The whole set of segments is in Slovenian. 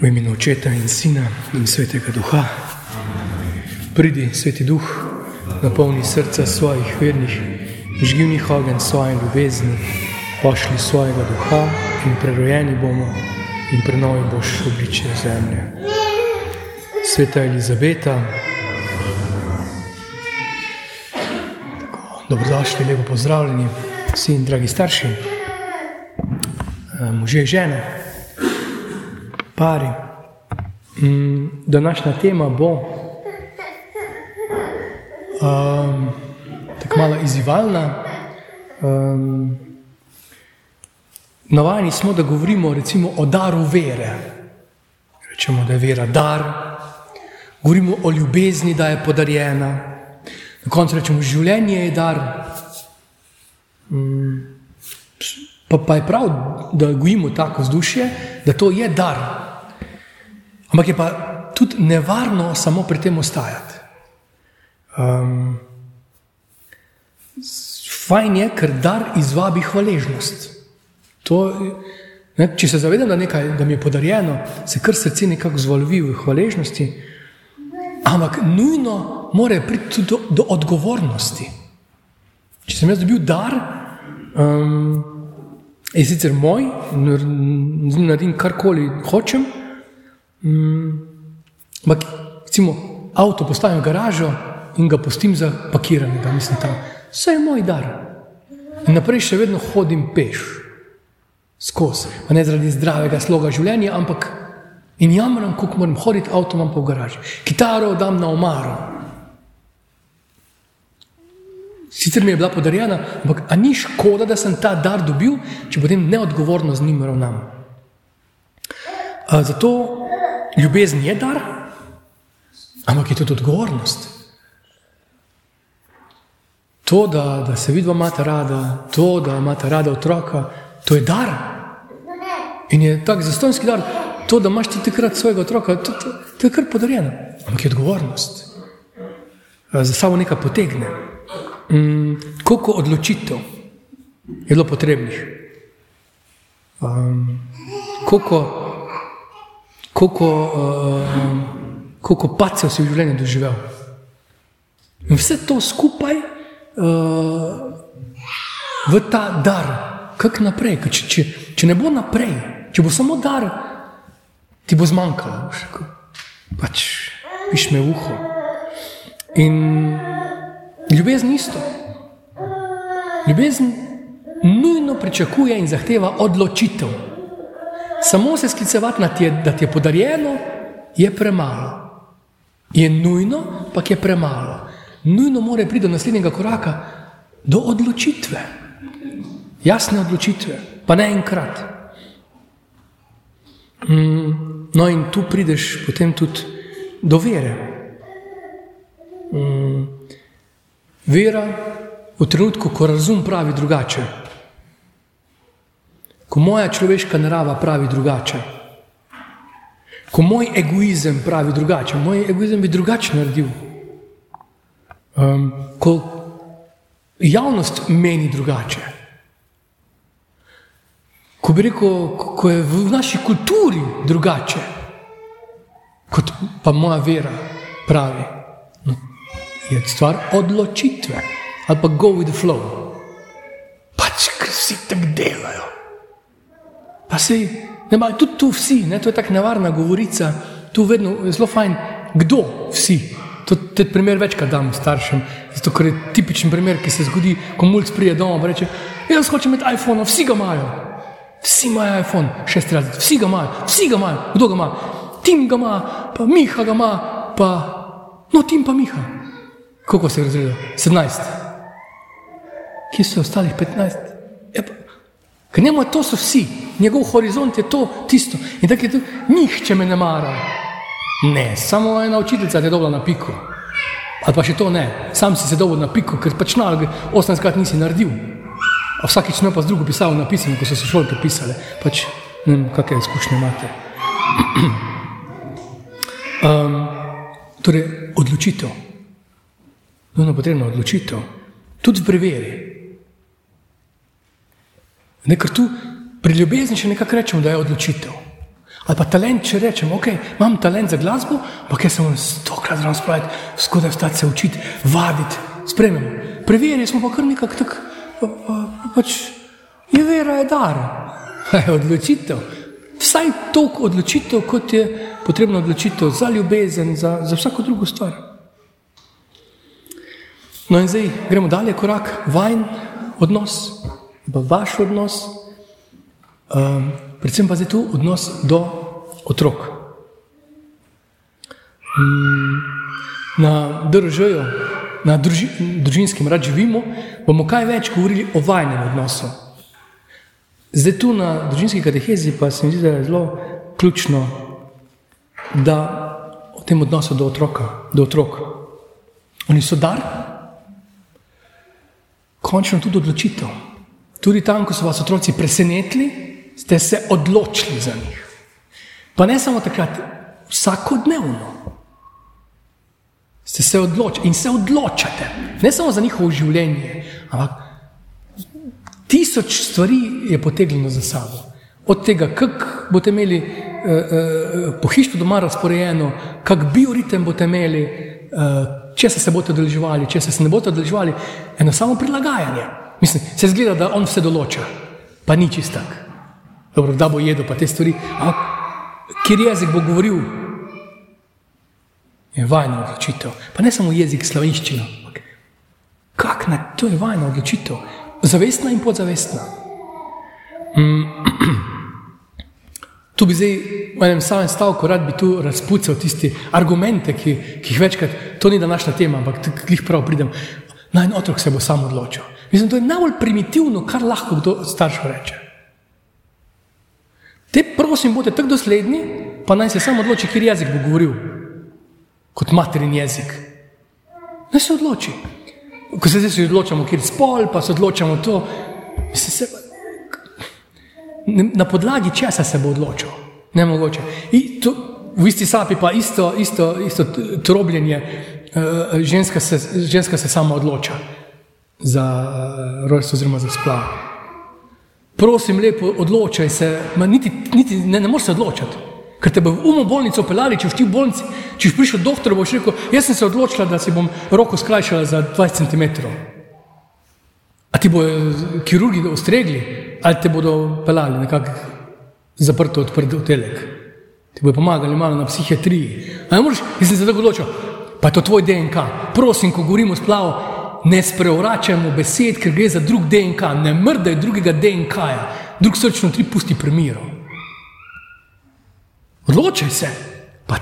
V imenu Očeta in Sina in Svetega Duha. Pridi, Sveti Duh, napolni srca svojih vernih, žgivnih ogen svoje ljubezni, pošli svojega duha in prerojeni bomo in prenovi boš obliče zemlje. Sveta Elizabeta, dobrodošli, lepo pozdravljeni, vsi in dragi starši, možje, žene, pari. Mm, današnja tema bo um, tako malo izzivalna. Um, navajeni smo, da govorimo recimo o daru vere. Rečemo, da je vera dar, govorimo o ljubezni, da je podarjena. Na koncu rečemo, življenje je dar. Um, pa, pa je prav, da gojimo tako vzdušje, da to je dar. Ampak je pa tudi nevarno samo pri tem ostajati. Um, fajn je, ker dar izvabi hvaležnost. To, ne, če se zavedam, da, nekaj, da mi je podarjeno, se kar srce nekako zvolvi v hvaležnosti, ampak nujno mora priti tudi do, do odgovornosti. Če sem jaz dobil dar, um, je sicer moj, naredim karkoli hočem, ampak um, recimo avto postavim v garažo in ga pustim za pakiranega, mislim tam. Vse je moj dar. In naprej še vedno hodim peš, skozi. Pa ne zaradi zdravega sloga življenja, ampak in jamram, kako moram hoditi avtomom po garaži. Kitaro dam na omaro. Sicer mi je bila podarjena, ampak a ni škoda, da sem ta dar dobil, če potem neodgovorno z njim ravnam. Zato ljubezen je dar, ampak je tudi odgovornost. To, da, da se vidva imata rada, to, da imata rada otroka, to je dar. In je tak zastonski dar, to, da imaš ti takrat svojega otroka, to, to, to je kar podarjeno. Ampak je odgovornost. Za sabo nekaj potegne. Mm, koliko odločitev je bilo potrebnih? Um, koliko, koliko, um, koliko pacev si v življenju doživel? In vse to skupaj uh, v ta dar, kako naprej. Če, če, če ne bo naprej, če bo samo dar, ti bo zmanjkalo, pač piš me v uho. In ljubezen isto. Ljubezen nujno pričakuje in zahteva odločitev. Samo se sklicevati na to, da ti je podarjeno, je premalo. Je nujno, pa je premalo nujno mora priti do naslednjega koraka, do odločitve. Jasne odločitve, pa ne enkrat. Mm, no, in tu prideš potem tudi do vere. Mm, vera v trenutku, ko razum pravi drugače, ko moja človeška narava pravi drugače, ko moj egoizem pravi drugače, moj egoizem bi drugače naredil. Um, ko javnost meni drugače, ko bi rekel, ko je v naši kulturi drugače, kot pa moja vera pravi, no, je stvar odločitve ali pa go with the flow. Pač, ker vsi tako delajo. Pa se ne maj, tudi tu vsi, ne, to je tako nevarna govorica, tu vedno je zelo fajn, kdo vsi. To je primer večkrat dam staršem, zato ker je tipičen primer, ki se zgodi, ko mulj pride doma in reče: Jaz hočem imeti iPhone, vsi ga imajo. Vsi imajo iPhone, šest let, vsi ga imajo, vsi ga imajo, kdo ga ima? Tim ga ima, pa Miha ga ima, pa no, Tim pa Miha. Koliko se je razredilo? 17. Kje so ostalih 15? Ker njemu to so vsi, njegov horizont je to, tisto. In tako je to, nihče me ne mara. Ne, samo ena učiteljica te je dobila na piku. Ali pa še to ne, sam si se dobil na piku, ker pač naloge 18krat nisi naredil. A vsakič me pa z drugo pisal napisano, ko so se šolke pisale. Pač ne vem, kakšne izkušnje imate. um, torej, odločitev. Nujno potrebno odločitev. Tudi v preveri. Ne, ker tu pri ljubezni še nekako rečemo, da je odločitev. Ali pa talent, če rečem, ok, imam talent za glasbo, ampak jaz se moram stokrat zraven spraviti, skodaj vstati se učiti, vaditi, spremljamo. Preverjali smo pa kar nekako tako, pa, pa, pač je vera, je dar, je odločitev. Vsaj toliko odločitev, kot je potrebno odločitev za ljubezen, za, za vsako drugo stvar. No in zdaj gremo dalje, korak, vajn odnos, vaš odnos, um, predvsem pa zdaj tu odnos do otrok. Um, na državi, na druži, družinskem rad živimo, bomo kaj več govorili o vajnem odnosu. Zdaj tu na družinski katehezi pa se mi zdi, da je zelo ključno, da o tem odnosu do otroka, do otrok. Oni so dar, končno tudi odločitev. Tudi tam, ko so vas otroci presenetili, ste se odločili za njih. Pa ne samo takrat, vsakodnevno. Ste se odločili in se odločate, ne samo za njihovo življenje, ampak tisoč stvari je potegnjeno za sabo. Od tega, kako boste imeli eh, eh, pohištvo doma razporejeno, kak bioritem boste imeli, eh, če se boste odeleževali, če se ne boste odeleževali, eno samo prilagajanje. Mislim, se zgleda, da on vse določa, pa ni čist tak. Dobro, da bo jedel pa te stvari. Ampak, kjer jezik bo govoril, je vajna odločitev. Pa ne samo jezik slovenščina. Kak na to je vajna odločitev? Zavestna in podzavestna. Mm. Tu bi zdaj v enem samem stavku rad bi tu razpucal tiste argumente, ki, ki jih večkrat, to ni današnja tema, ampak jih prav pridem. Naj en otrok se bo sam odločil. Mislim, to je najbolj primitivno, kar lahko kdo starš reče. Te prosim, bodite tako dosledni, pa naj se sam odloči, kjer jezik bo govoril, kot materin jezik. Naj se odloči. Ko se zdaj odločamo, kjer spol, pa se odločamo to, mislim, se, na podlagi česa se bo odločil. Ne mogoče. To, v isti sapi pa isto, isto, isto trobljenje, uh, ženska, se, ženska se sama odloča za uh, rojstvo oziroma za splav. Prosim, lepo odločaj se, niti, niti ne, ne moreš se odločati. Ker te bo v umo bolnico pelali, če v bolnici, če boš prišel do doktora, boš rekel, jaz sem se odločila, da si bom roko skrajšala za 20 cm. A ti bodo kirurgi ostregli, ali te bodo pelali nekako zaprto, odprto v telek. Ti bodo pomagali malo na psihiatriji. Ampak moraš, jaz sem se tako odločil, pa je to tvoj DNK. Prosim, ko govorimo splavo, ne sprevračajmo besed, ker gre za drug DNK, ne mrdaj drugega DNK-ja, drug srčno tri pusti premiro. Odločaj se, pa,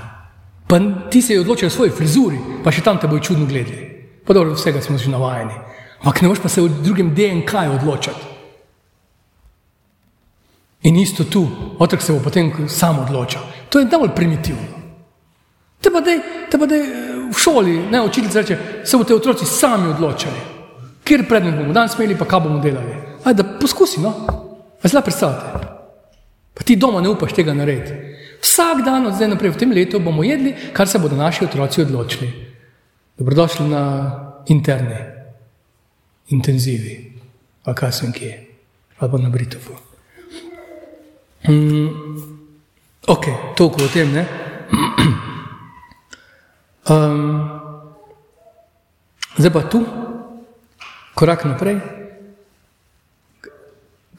pa ti se je odločil v svoji frizuri, pa še tam te bojo čudno gledali. Pa dobro, vsega smo že navajeni. Ampak ne moreš pa se v drugem DNK odločiti. In isto tu, otrok se bo potem sam odločil. To je najbolj primitivno. Te pa da v šoli, ne učitelj reče, se bodo te otroci sami odločali, kjer predmet bomo danes imeli, pa kaj bomo delali. Ajde, da poskusi, no. Zdaj predstavljate. Pa ti doma ne upaš tega narediti. Vsak dan od zdaj naprej v tem letu bomo jedli, kar se bodo naši otroci odločili. Dobrodošli na internet intenzivi, a kaj sem kje, ali pa na Britovu. Mm, ok, toliko o tem, ne? Um, zdaj pa tu, korak naprej,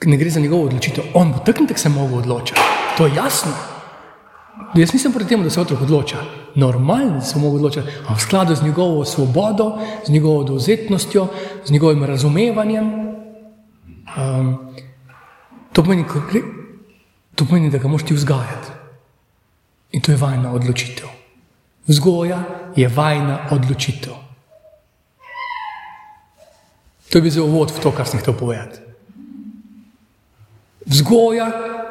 ne gre za njegovo odločitev, on bo takrat se mogel odločiti, to je jasno. Jaz nisem proti temu, da se otrok odloča. Normalno, da se lahko odloča, ampak v skladu z njegovo svobodo, z njegovo dovzetnostjo, z njegovim razumevanjem. Um, to, pomeni, to pomeni, da ga moš ti vzgajati. In to je vajna odločitev. Vzgoja je vajna odločitev. To je bil zelo uvod v to, kar sem hotel povedati. Vzgoja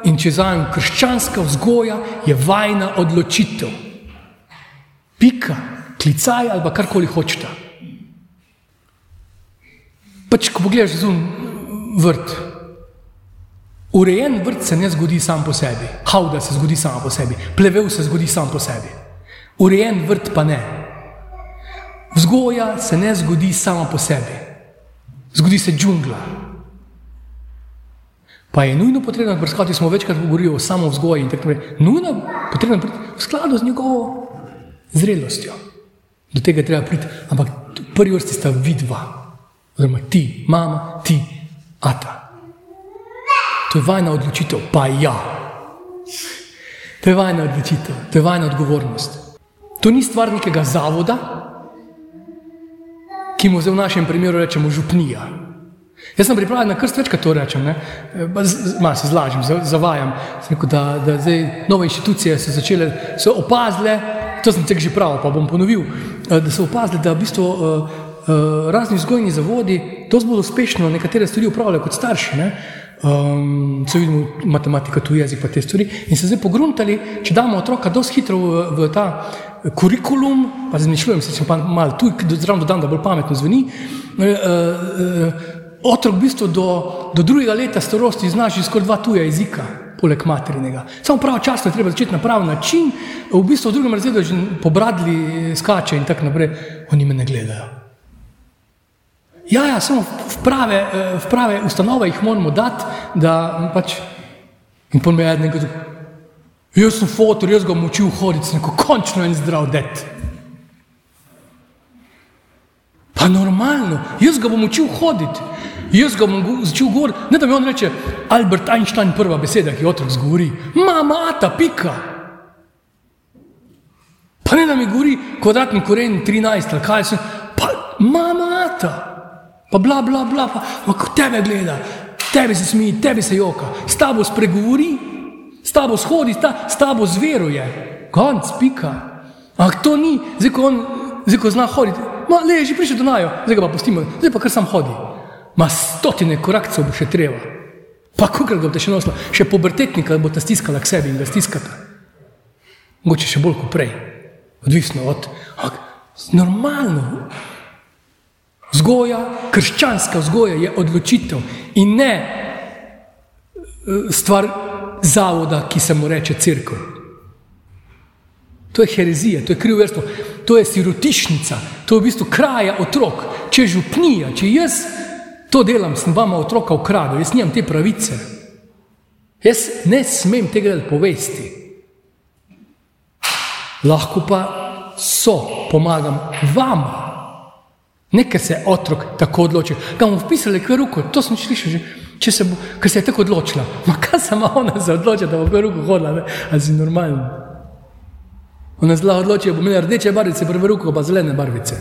in če zajem krščanska vzgoja, je vajna odločitev. Pika, klicaj ali karkoli hočete. Pač, ko pogledaš zun vrt, urejen vrt se ne zgodi sam po sebi, hauda se zgodi sama po sebi, plevel se zgodi sam po sebi. Urejen vrt pa ne. Vzgoja se ne zgodi sama po sebi, zgodi se džungla. Pa je nujno potrebno brskati, smo večkrat govorili o samo vzgoji in tako naprej. Nujno potrebno priti v skladu z njegovo zrelostjo. Do tega treba priti, ampak prvi vrsti sta vidva, oziroma ti, mama, ti, ata. To je vajna odločitev, pa ja. To je vajna odločitev, to je vajna odgovornost. To ni stvar nekega zavoda, ki mu zdaj v našem primeru rečemo župnija. Jaz sem pripravljen na krst večkrat to rečem, malo se zlažem, zavajam, rekel, da, da zdaj nove inštitucije so začele, so opazile, to sem že prav, pa bom ponovil, eh, da so opazili, da v bistvu uh, uh, razni vzgojni zavodi dosti bolj uspešno nekatere stvari upravljajo kot starši. Ne? Um, so vidimo matematika, tu jezik, pa te stvari. In se zdaj pogruntali, če damo otroka dosti hitro v, v ta kurikulum, pa zmišljujem se, če pa malo tu, zraven dodam, da bolj pametno zveni. Uh, uh, otrok v bistvu do, do drugega leta starosti zna že skoraj dva tuja jezika poleg materinega. Samo pravočasno je treba začeti na pravi način, v bistvu v drugem razredu že pobradli skače in tako naprej, oni me ne gledajo. Ja, ja, samo v prave, v prave ustanove jih moramo dati, da pač in pol me je nekdo, jaz sem fotor, jaz ga bom učil hoditi, neko končno en zdrav det. Pa normalno, jaz ga bom učil hoditi. Jaz ga bom začel govoriti, ne da mi on reče, Albert Einstein, prva beseda, ki jo otrok zgovori, mama, ta pika. Pa ne da mi govori kvadratni koren 13 ali kaj se, pa mama, ta. Pa bla, bla, bla, pa, pa tebe gleda, tebe se smije, tebe se joka, s tabo spregovori, s tabo shodi, ta, s tabo zveruje. Konc, pika. Ampak to ni, zdaj ko on, zdaj ko zna hoditi, ma, le, že prišel do najo, zdaj ga pa pustimo, zdaj pa kar sam hodi ma stotine korakcev bo še treba. Pa kako ga bo še nosila, še pubertetnika bo ta stiskala k sebi in ga stiskata. Mogoče še bolj kot prej, odvisno od. Ampak normalno. Vzgoja, krščanska vzgoja je odločitev in ne eh, stvar zavoda, ki se mu reče crkva. To je herezija, to je krivoverstvo, to je sirotišnica, to je v bistvu kraja otrok. Če župnija, če jaz To delam, sem vama otroka ukradel, jaz nimam te pravice. Jaz ne smem tega povesti. Lahko pa so, pomagam vam. Ne, ker se je otrok tako odločil. Ga bomo vpisali k ruku, to sem slišal že, če se bo, ker se je tako odločila. Ma kaj se ima ona za odločiti, da bo k ruku hodila, ne? ali si normalno. Ona zelo odloči, da bo imela rdeče barvice, prve ruko pa zelene barvice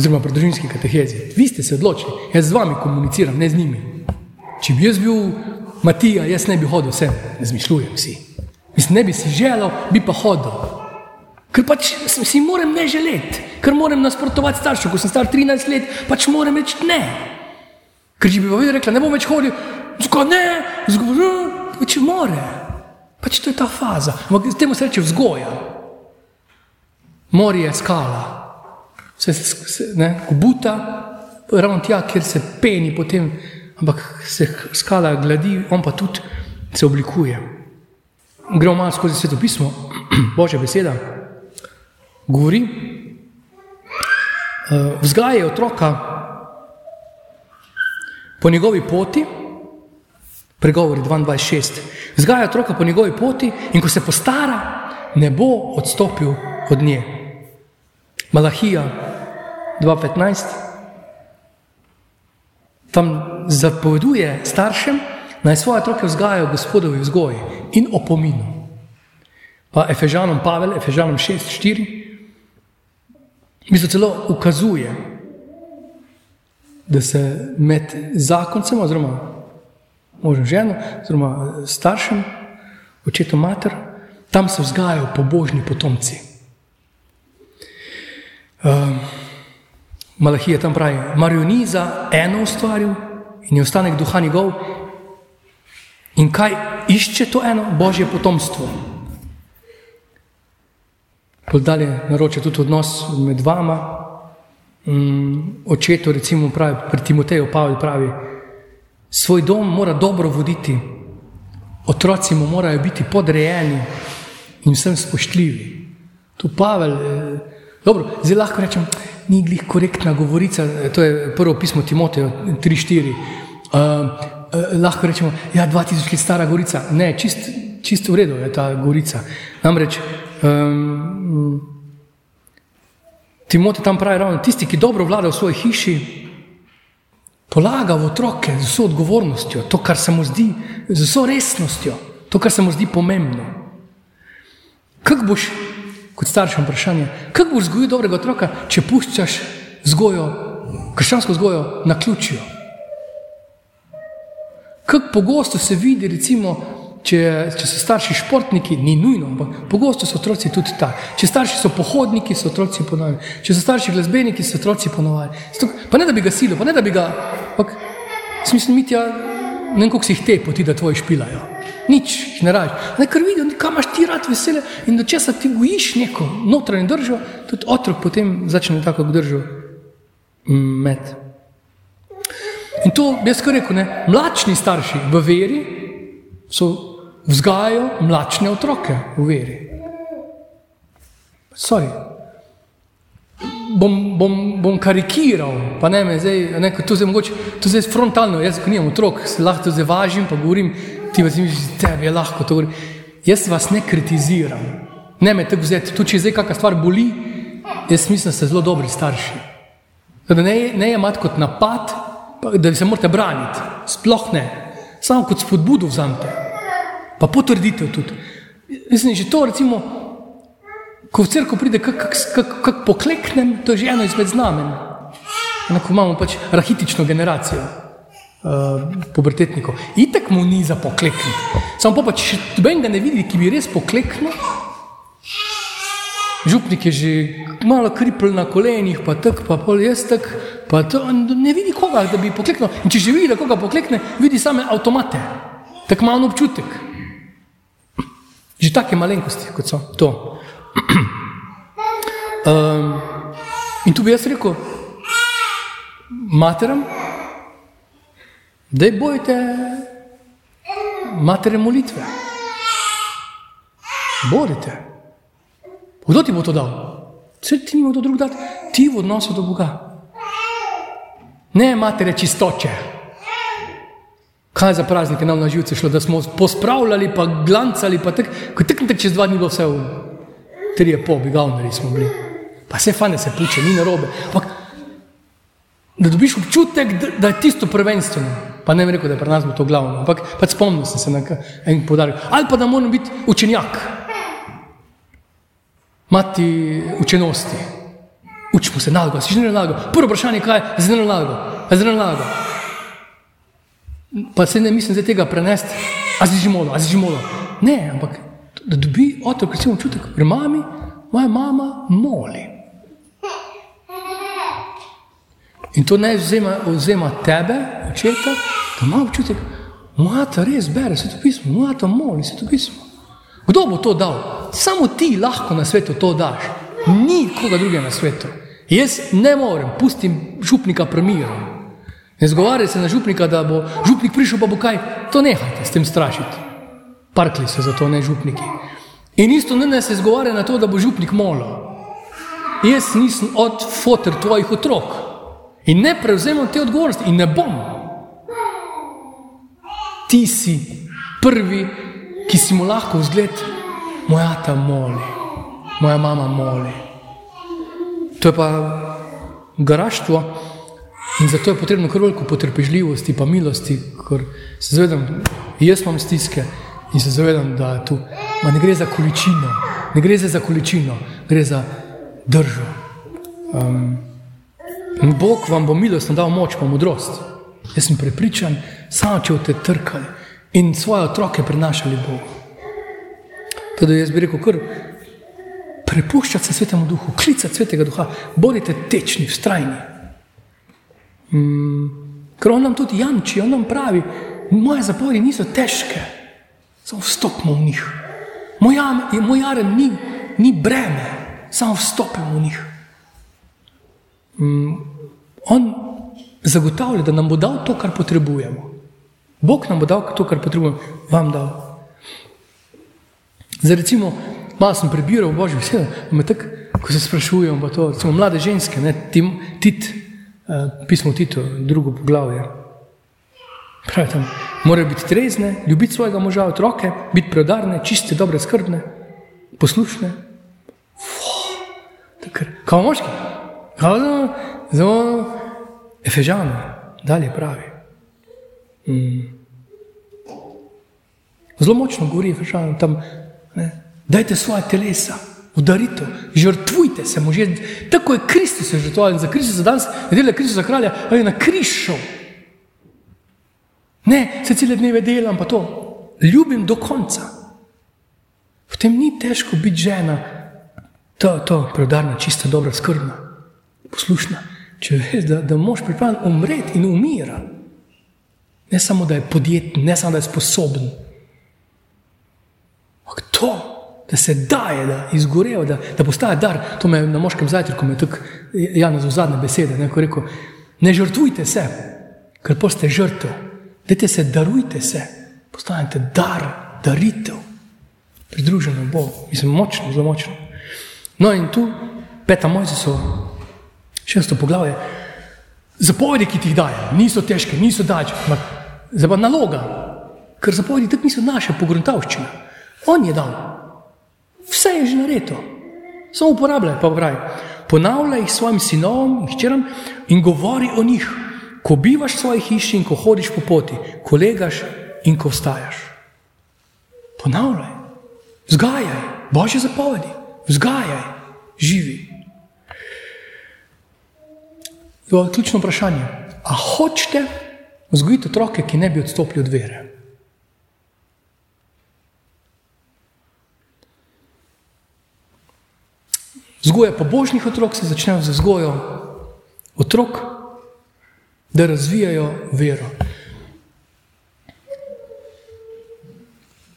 oziroma pri družinski katehezi. Vi ste se odločili, jaz z vami komuniciram, ne z njimi. Če bi jaz bil Matija, jaz ne bi hodil sem, razmišljujem si. Mislim, ne bi si želel, bi pa hodil. Ker pač si moram ne želeti, ker moram nasprotovati staršu, ko sem star 13 let, pač moram reči ne. Ker če bi vedel, rekla, ne bom več hodil, zgo ne, zgo ne, pač more. Pač to je ta faza. Ampak temu se reče vzgoja. Morje je skala se, se ne, obuta, ravno tja, kjer se peni, potem, ampak se skala gladi, on pa tudi se oblikuje. Gremo malo skozi sveto pismo, Božja beseda govori, uh, vzgaja otroka po njegovi poti, pregovori 22.6. Vzgaja otroka po njegovi poti in ko se postara, ne bo odstopil od nje. Malahija 2.15, tam zapoveduje staršem, naj svoje otroke vzgajajo gospodovi vzgoji in opominu. Pa Efežanom Pavel, Efežanom 6.4, mi se celo ukazuje, da se med zakoncem, oziroma možem ženo, oziroma staršem, očetom mater, tam se vzgajajo pobožni potomci. Um, Malahija tam pravi, Marijo ni za eno ustvaril in je ostanek duha njegov. In kaj išče to eno božje potomstvo? Poldalje naroča tudi odnos med vama. Um, očetu, recimo, pravi, pri Timoteju Pavel pravi, svoj dom mora dobro voditi, otroci mu morajo biti podrejeni in vsem spoštljivi. Tu Pavel, eh, dobro, zdaj lahko rečem, ni glih korektna govorica, to je prvo pismo Timoteja 3.4. uh, lahko rečemo, da je 2000 let stara gorica. Ne, čisto čist v redu je ta gorica. Namreč um, Timotej tam pravi, ravno tisti, ki dobro vlada v svoji hiši, polaga v otroke z vso odgovornostjo, to, kar se mu zdi, z vso resnostjo, to, kar se mu zdi pomembno. Kako boš, kot staršem vprašanje, kako boš vzgojil dobrega otroka, če puščaš vzgojo, krščansko vzgojo na ključju? Kako pogosto se vidi, recimo, če, če so starši športniki, ni nujno, ampak pogosto so otroci tudi tako. Če starši so pohodniki, so otroci ponovadi. Če so starši glasbeniki, so otroci ponovadi. Pa ne da bi ga silo, pa ne da bi ga. Ampak, smisel mi ti, ne vem, koliko si jih te poti, da tvoji špilajo. Nič, ne raje. Ne, ker vidijo, kam imaš ti rad vesele in da če se ti gojiš neko notranje držo, tudi otrok potem začne tako držo med. In to, jaz kar rekel, ne, mlačni starši v veri so vzgajajo mlačne otroke v veri. Sorry. Bom, bom, bom karikiral, pa ne me zdaj, ne, to je mogoče, to je frontalno, jaz ko nimam otrok, se lahko to zavažim, pa govorim, ti vas misliš, tebi je lahko to govorim. Jaz vas ne kritiziram, ne me tako vzeti, tudi če zdaj kakšna stvar boli, jaz mislim, da ste zelo dobri starši. Da ne, ne imate kot napad, da se morate braniti, sploh ne, samo kot spodbudo vzamete, pa potrditev tudi. Mislim, že to, recimo, ko v crkvu pride, kako kak, kak, kak pokleknem, to je že eno izmed znamen. Enako imamo pač rahitično generacijo uh, pubertetnikov. Itek mu ni za poklekniti. Samo pa, če še noben ga ne vidi, ki bi res pokleknil, župnik je že malo kripl na kolenih, pa tak, pa pol jaz tak, pa to, ne vidi koga, da bi pokleknil. In če že vidi, da koga poklekne, vidi same avtomate, tako malo občutek. Že take malenkosti, kot so to. Um, in tu bi jaz rekel, materam, da je bojte matere molitve. Borite. Kdo ti bo to dal? Vse ti nima kdo drug dati, ti v odnosu do Boga. Ne matere čistoče. Kaj za praznike nam na živce šlo, da smo pospravljali, pa glancali, pa tako, ko teknete čez dva dni bo vse v tri je pol, bi gavnari smo bili. Pa se fane se puče, ni narobe. Ampak, da dobiš občutek, da, da je tisto prvenstveno. Pa ne vem rekel, da je pri nas to glavno, ampak pač spomnim sem se na en podarek. Ali pa da moram biti učenjak imati učenosti. Učimo se nalogo, si že ne nalogo. Prvo vprašanje, kaj je zdaj nalogo? Zdaj nalogo. Pa se ne mislim zdaj tega prenesti, a si že molo, a si že molo. Ne, ampak da dobi otrok, recimo, občutek, pri mami, moja mama moli. In to ne vzema, vzema tebe, očeta, da ima občutek, moja ta res bere, se to pismo, moja ta moli, se to pismo. Kdo bo to dal? Samo ti lahko na svetu to daš. Ni koga drugega na svetu. Jaz ne morem, pustim župnika premirom. Ne zgovarjaj se na župnika, da bo župnik prišel, pa bo kaj. To nehajte s tem strašiti. Parkli se za to, ne župniki. In isto ne se zgovarja na to, da bo župnik molil. Jaz nisem od fotor tvojih otrok in ne prevzemam te odgovornosti in ne bom. Ti si prvi, ki si mu lahko vzgled, moja ta moli, moja mama moli. To je pa garaštvo in zato je potrebno kar veliko potrpežljivosti in milosti, ker se zavedam, jaz imam stiske in se zavedam, da tu ne gre za količino, ne gre za količino, gre za držo. Um, Bog vam bo milostno dal moč pa modrost. Jaz sem prepričan, samo če boste trkali in svoje otroke prenašali Bogu. Tudi jaz bi rekel, kar prepuščati se svetemu duhu, klicati svetega duha, bodite tečni, vztrajni. Mm, ker on nam tudi jamči, on nam pravi, moje zapovedi niso težke, samo vstopimo v njih. Moja, moj jarem ni, ni breme, samo vstopimo v njih. Mm, on zagotavlja, da nam bo dal to, kar potrebujemo. Bog nam bo dal to, kar potrebujemo, vam dal. Zdaj, recimo, malo sem prebiral Božjo besedo, ko se sprašujem, pa to, recimo, mlade ženske, ne, tim, tit, pismo Tito, drugo poglavje. Pravi tam, morajo biti trezne, ljubiti svojega moža, otroke, biti predarne, čiste, dobre, skrbne, poslušne. Kao moški, kao zelo, efežano, dalje pravi. Mm. Zelo močno govori efežano tam, ne, dajte svoje telesa, udarite, žrtvujte se, možje, tako je Kristus žrtvoval za Kristus, za danes, nedelja Kristus za kralja, ali na križu. Ne, se cele dneve delam, pa to ljubim do konca. Potem ni težko biti žena, to, to predarna, čista, dobra, skrbna, poslušna. Če veš, da, da moš pripravljen umreti in umira. Ne samo, da je podjeten, ne samo, da je sposoben. To, da se daje, da izgorejo, da, da postaje dar, to me na moškem zajtrku, me tako Janez v zadnje besede, ne, ko rekel, ne žrtvujte se, ker poste žrtev, dajte se, darujte se, postanete dar, daritev, pridruženo Bogu, mislim, močno, zelo močno. No in tu, peta Mojzeso, šesto poglavje, zapovedi, ki ti jih daje, niso težke, niso dače, zdaj pa naloga, ker zapovedi tako niso naše pogruntavščine. On je dal, vse je že nareto, samo uporabljaj, pa pravi. Ponavljaj jih svojim sinovom in hčeram in govori o njih, ko bivaš v svoji hiši in ko hodiš po poti, ko legaš in ko vstajaš. Ponavljaj, zgajaj, božje zapovedi vzgajaj, živi. To je ključno vprašanje. A hočete vzgojiti otroke, ki ne bi odstopili od vere? Vzgoja pobožnih otrok se začne z vzgojo otrok, da razvijajo vero.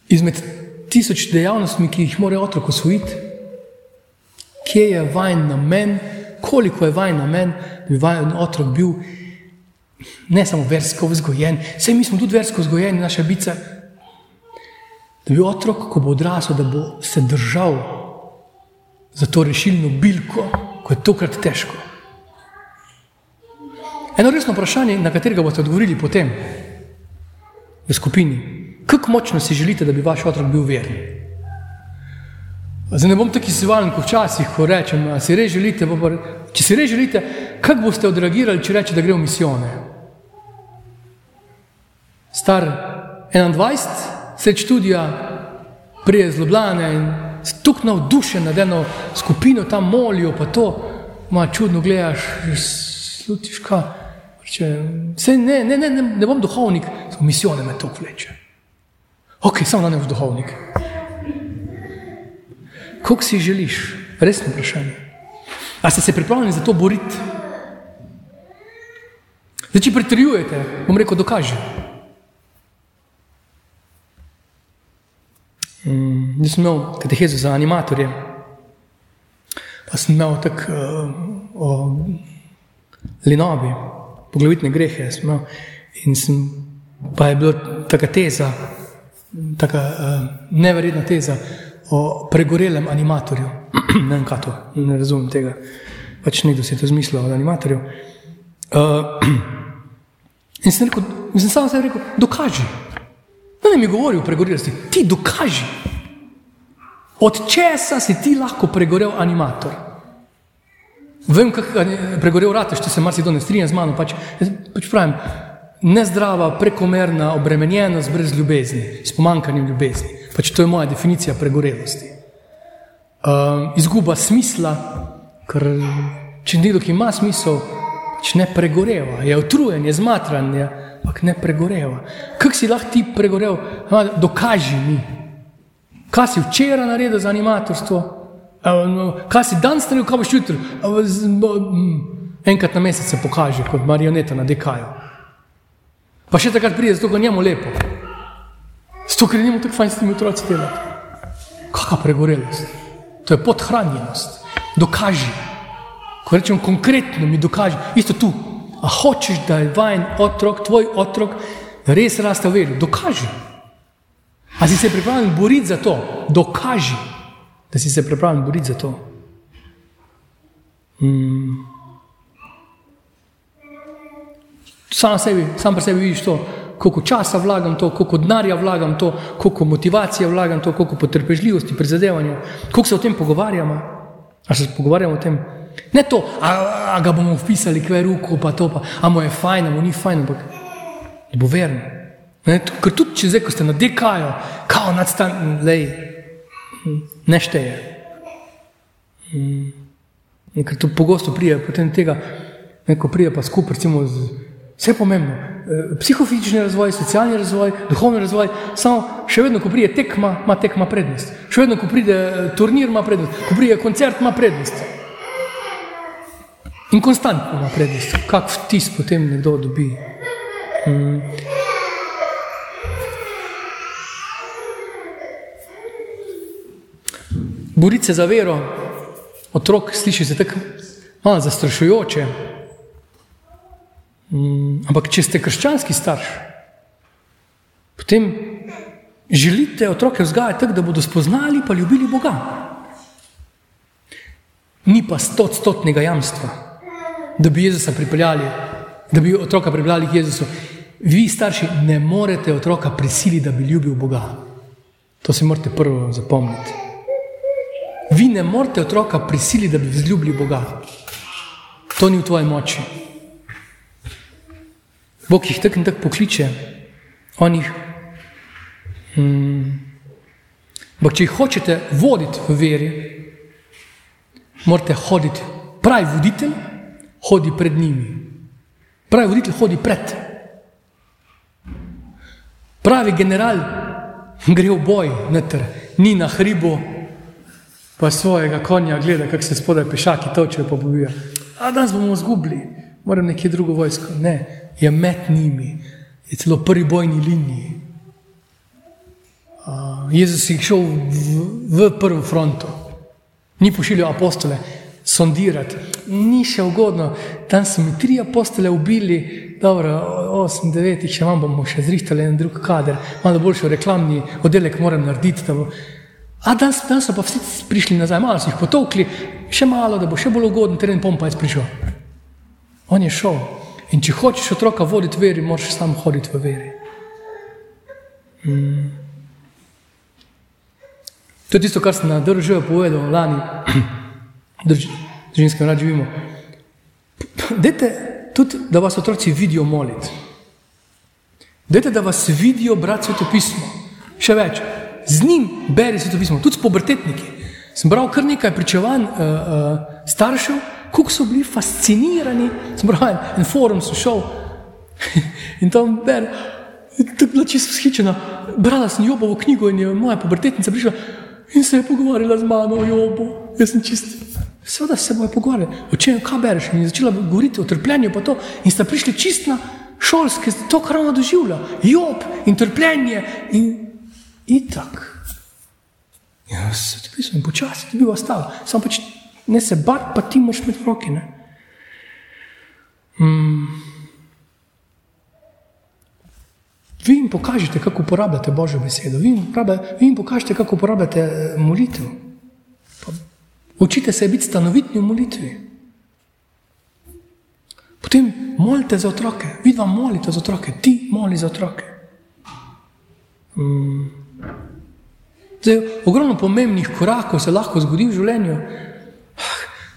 Izmed tisoč dejavnostmi, ki jih mora otrok osvojiti, kje je vajen namen, koliko je vajen namen, da bi vajen otrok bil ne samo versko vzgojen, vse mi smo tudi versko vzgojeni, naše bice. Da bi otrok, ko bo odrasel, da bo se držal za to rešilno bilko, ko je tokrat težko. Eno resno vprašanje, na katerega boste odgovorili potem v skupini. Kako močno si želite, da bi vaš otrok bil veren? Zdaj ne bom tako izvalen kot včasih, ko rečem, si želite, pa, če si res želite, kako boste odreagirali, če reče, da gre v misijone? Star 21, sred študija, prije z Ljubljane in stuk navdušen nad eno skupino, tam molijo, pa to, ma čudno gledaš, slutiš kaj. Ne, ne, ne, ne, ne bom duhovnik, samo misijone me to vleče. Ok, samo da ne boš duhovnik. Kako si želiš? Resno vprašanje. A ste se pripravljeni za to boriti? Zdaj, če pritrjujete, bom rekel, dokaži. Jaz sem imel katehezo za animatorje, pa sem imel tako uh, o linobi, poglavitne grehe. Sem in sem, pa je bila taka teza, taka uh, neverjetna teza, o pregorelem animatorju. ne vem, kaj to, ne razumem tega. Pač nekdo si je to zmislil od animatorjev. Uh, in sem rekel, sem samo rekel, dokaži. Ne, ne mi govori o pregorelosti, ti dokaži. Od česa si ti lahko pregorel animator? Vem, kako pregorel rateš, če se marsikdo ne strinja z mano, pač, pač pravim, nezdrava, prekomerna obremenjenost brez ljubezni, s pomankanjem ljubezni. Pač to je moja definicija pregorelosti. Um, izguba smisla, ker če nekdo, ki ima smisel, pač ne pregoreva, je utrujen, je zmatran, je, ampak ne pregoreva. Kako si lahko ti pregorel, dokaži mi. Kaj si včeraj naredil za animatorstvo, no, kaj si danes naredil, kaj boš jutri. Enkrat na mesec se pokaže kot marioneta na dekaju. Pa še takrat pride, zato ga njemu lepo. Zato, ker nimamo tako fajn s temi otroci delati. Kakšna pregorelost? To je podhranjenost. Dokaži. Ko rečem konkretno, mi dokaži. Isto tu. A hočeš, da je vajen otrok, tvoj otrok, res raste v veri? Dokaži. A si se pripravljen boriti za to? Dokaži, da si se pripravljen boriti za to. Mm. Sam, sebi, sam pri sebi vidiš to. koliko časa vlagam to, koliko denarja vlagam to, koliko motivacije vlagam to, koliko potrpežljivosti, prizadevanja, koliko se o tem pogovarjamo. A se pogovarjamo o tem? Ne to, a, a ga bomo upisali, kve ruko, pa to, pa, a mu je fajn, a mu ni fajn, ampak da bo veren. Ne, ker tudi če zdaj, ko ste na dekaju, kao nadstan, lej, ne šteje. Mm. Ker to pogosto prije, potem tega, neko prije pa skupaj, recimo, z, vse je pomembno. E, psihofizični razvoj, socialni razvoj, duhovni razvoj, samo še vedno, ko pride tekma, ima tekma prednost. Še vedno, ko pride e, turnir, ima prednost. Ko pride koncert, ima prednost. In konstantno ima prednost. Kak vtis potem nekdo dobi. Mm. Boriti se za vero, otrok, sliši se tako malo zastrašujoče. Mm, ampak, če ste krščanski starš, potem želite otroke vzgajati tako, da bodo spoznali in ljubili Boga. Ni pa stotstotnega jamstva, da bi Jezusa pripeljali, da bi otroka pripeljali k Jezusu. Vi, starši, ne morete otroka prisiliti, da bi ljubil Boga. To si morate prvo zapomniti. Vi ne morete otroka prisiliti, da bi vzljubili Boga. To ni v tvoji moči. Bog jih tako in tako pokliče, on jih. Hmm. Če jih hočete voditi v veri, morate hoditi. Pravi voditelj hodi pred njimi. Pravi voditelj hodi pred. Pravi general gre v boj, netr, ni na hribu, pa svojega konja gleda, kako se spodaj pešaki točijo, pa bojijo. A danes bomo izgubili, moram nekje drugo vojsko. Ne, je med njimi, je celo prvi bojni liniji. Uh, Jezus je šel v, v prvo fronto, ni pošiljal apostole sondirati, ni še ugodno. Tam so mi tri apostole ubili, dobro, osem, devet, še vam bomo še zrihtali en drug kader, malo boljši reklamni oddelek moram narediti. A danes, danes so pa vsi prišli nazaj, malo so jih potovkli, še malo, da bo še bolj ugoden teren, pom pa je prišel. On je šel. In če hočeš otroka voditi v veri, moraš sam hoditi v veri. Hmm. To je tisto, kar sem na državi povedal lani, družinskem rad živimo. Dajte tudi, da vas otroci vidijo moliti. Dajte, da vas vidijo brati sveto pismo. Še več, z njim beri sveto pismo, tudi s pubertetniki. Sem bral kar nekaj pričevanj uh, uh, staršev, kako so bili fascinirani. Sem bral en, en forum, so šel in tam ber, tako bila čisto vzhičena. Brala sem Jobovo knjigo in je moja pubertetnica prišla in se je pogovarjala z mano o Jobu. Jaz sem čist. Seveda se bojo pogovarjali, o čem, kaj bereš. In je začela govoriti o trpljenju, pa to. In sta prišli čist na šolske, to, kar ona doživlja. Job in trpljenje in itak. Ja, se ti pisem, počasi ti bi ostal, samo pač ne se bat, pa ti moraš imeti v roki. Mm. Vi jim pokažete, kako uporabljate Božjo besedo, vi jim, prabe, vi jim pokažete, kako uporabljate eh, molitev. Pa učite se biti stanovitni v molitvi. Potem molite za otroke, vi vam molite za otroke, ti moli za otroke. Mm. Zdaj, ogromno pomembnih korakov se lahko zgodi v življenju,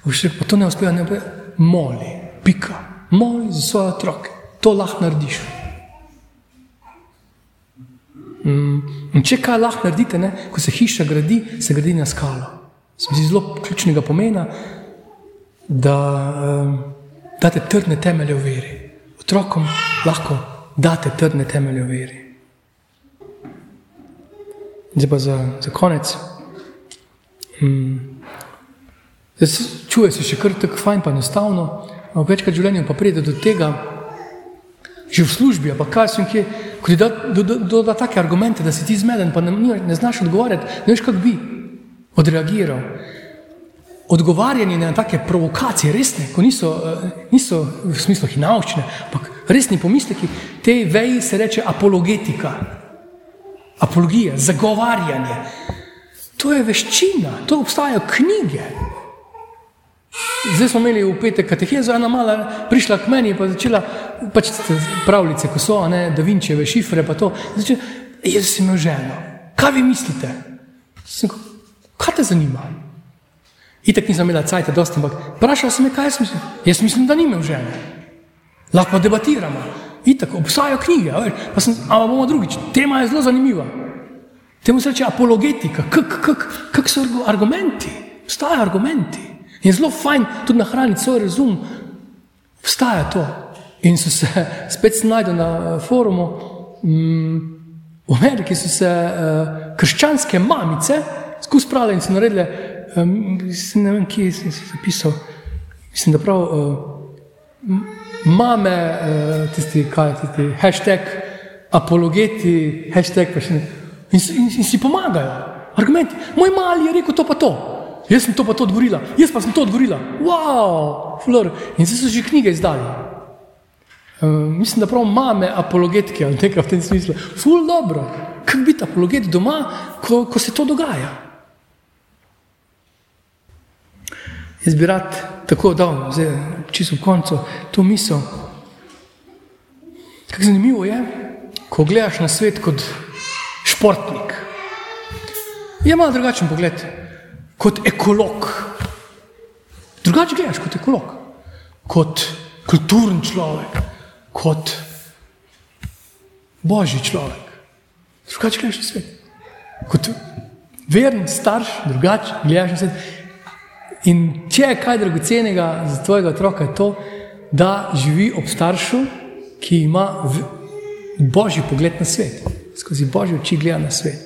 vse pa to ne uspeva, ne pa moli, pika, moli za svoje otroke, to lahko narediš. Mm, in če kaj lahko naredite, ne, ko se hiša gradi, se gradi na skalo. Se mi zdi zelo ključnega pomena, da um, date trdne temelje v veri. Otrokom lahko date trdne temelje v veri. Zdaj pa za, za konec. Hmm. Zdaj, čuje se še kar tako fajn, pa enostavno, ampak večkrat v življenju pa pride do tega, že v službi, pa kaj sem kje, ko ti da, do, do, do, da take argumente, da si ti zmeden, pa ne, ne znaš odgovarjati, ne veš, kako bi odreagiral. Odgovarjanje na take provokacije, resne, ko niso, eh, niso v smislu hinavščine, ampak resni pomisleki, te veji se reče apologetika apologija, zagovarjanje. To je veščina, to obstajajo knjige. Zdaj smo imeli v petek katehezo, ena mala prišla k meni in začela pač pravljice, ko so, ne, da vinčeve šifre, pa to. Začela, jaz sem imel ženo. Kaj vi mislite? Sem, kaj te zanima? Itek nisem imela cajt, dosta, ampak vprašala sem me, kaj jaz mislim. Jaz mislim, da nimam žene. Lahko debatiramo. Itek, obstajajo knjige, pa sem, ampak bomo drugič. Tema je zelo zanimiva. Temu se reče apologetika, kak, kak, kak so argumenti, obstajajo argumenti. Je zelo fajn tudi nahraniti svoj razum, obstaja to. In so se spet znašli na eh, forumu. Mm, v Ameriki so se uh, krščanske mamice skozi spravile in so naredile, um, ne vem, kje sem se zapisal, mislim, da prav uh, mame, uh, tisti, kaj je tisti, hashtag apologeti, hashtag pa še ne. In, in, in si pomagajo, argumenti. Moj mali je rekel to pa to. Jaz sem to pa to odgovorila, jaz pa sem to odgovorila. Wow, flor. In zdaj so že knjige izdali. Uh, mislim, da prav mame apologetke ali nekaj v tem smislu. Ful dobro. Kako biti apologet doma, ko, ko se to dogaja? Jaz bi rad tako dal, zdaj čisto v koncu, to misel. Kako zanimivo je, ko gledaš na svet kot športnik. Je malo drugačen pogled kot ekolog. Drugače gledaš kot ekolog, kot kulturen človek, kot božji človek. Drugače gledaš na svet. Kot veren starš, drugače gledaš na svet. In če je kaj dragocenega za tvojega otroka, je to, da živi ob staršu, ki ima božji pogled na svet, skozi božje oči gleda na svet.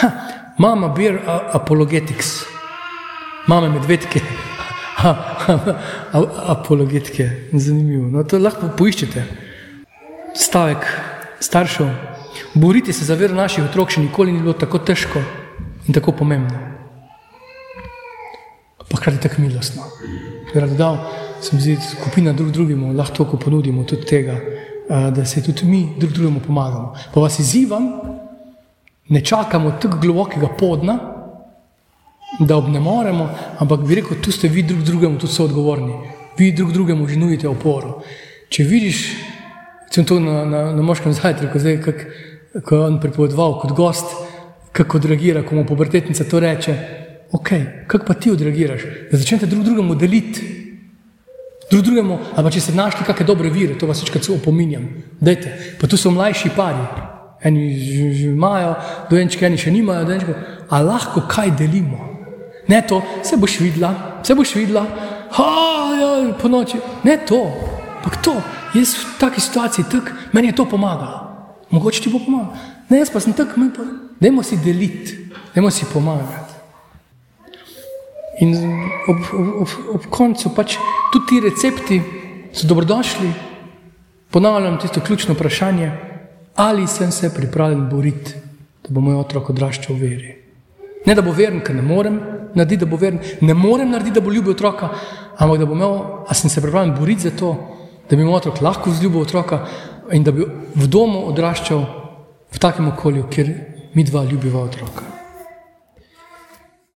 Ha, mama bir apologetics, mama medvedke, apologetike, zanimivo. No, to lahko poiščete. Stavek staršev, boriti se za vero naših otrok še nikoli ni bilo tako težko in tako pomembno. Pa hkrati tako milostno. Rad dal, sem zdi, skupina drug drugemu, lahko toliko ponudimo tudi tega, da se tudi mi drug drugemu pomagamo. Pa vas izzivam, ne čakamo tako globokega podna, da ob ne moremo, ampak bi rekel, tu ste vi drug drugemu tudi soodgovorni. Vi drug drugemu že nudite oporo. Če vidiš, sem to na, na, na moškem zajtrku, zdaj, kak, ko je on pripovedoval kot gost, kako odreagira, ko mu pubertetnica to reče, ok, kako pa ti odreagiraš, da začnete drug drugemu deliti. Drug drugemu, ali če ste našli kakšne dobre vire, to vas večkrat opominjam, dajte, pa tu so mlajši pari, eni že imajo, dojenčki, eni še nimajo, dojenčki, a lahko kaj delimo. Ne to, se boš videla, se boš videla, ha, ja, po noči. Ne to, ampak to, jaz v taki situaciji, tak, meni je to pomagalo. Mogoče ti bo pomagalo. Ne, jaz pa sem tak, pa, dajmo si deliti, dajmo si pomagati. In ob, ob, ob, ob koncu pač tudi ti recepti so dobrodošli. Ponavljam tisto ključno vprašanje ali sem se pripravljen boriti, da bo moj otrok odraščal v veri. Ne da bo veren, ker ne morem narediti, da bo veren, ne morem narediti, da bo ljubil otroka, ampak da bo imel, a sem se pripravljen boriti za to, da bi moj otrok lahko vzljubil otroka in da bi v domu odraščal v takem okolju, kjer mi dva ljubiva otroka.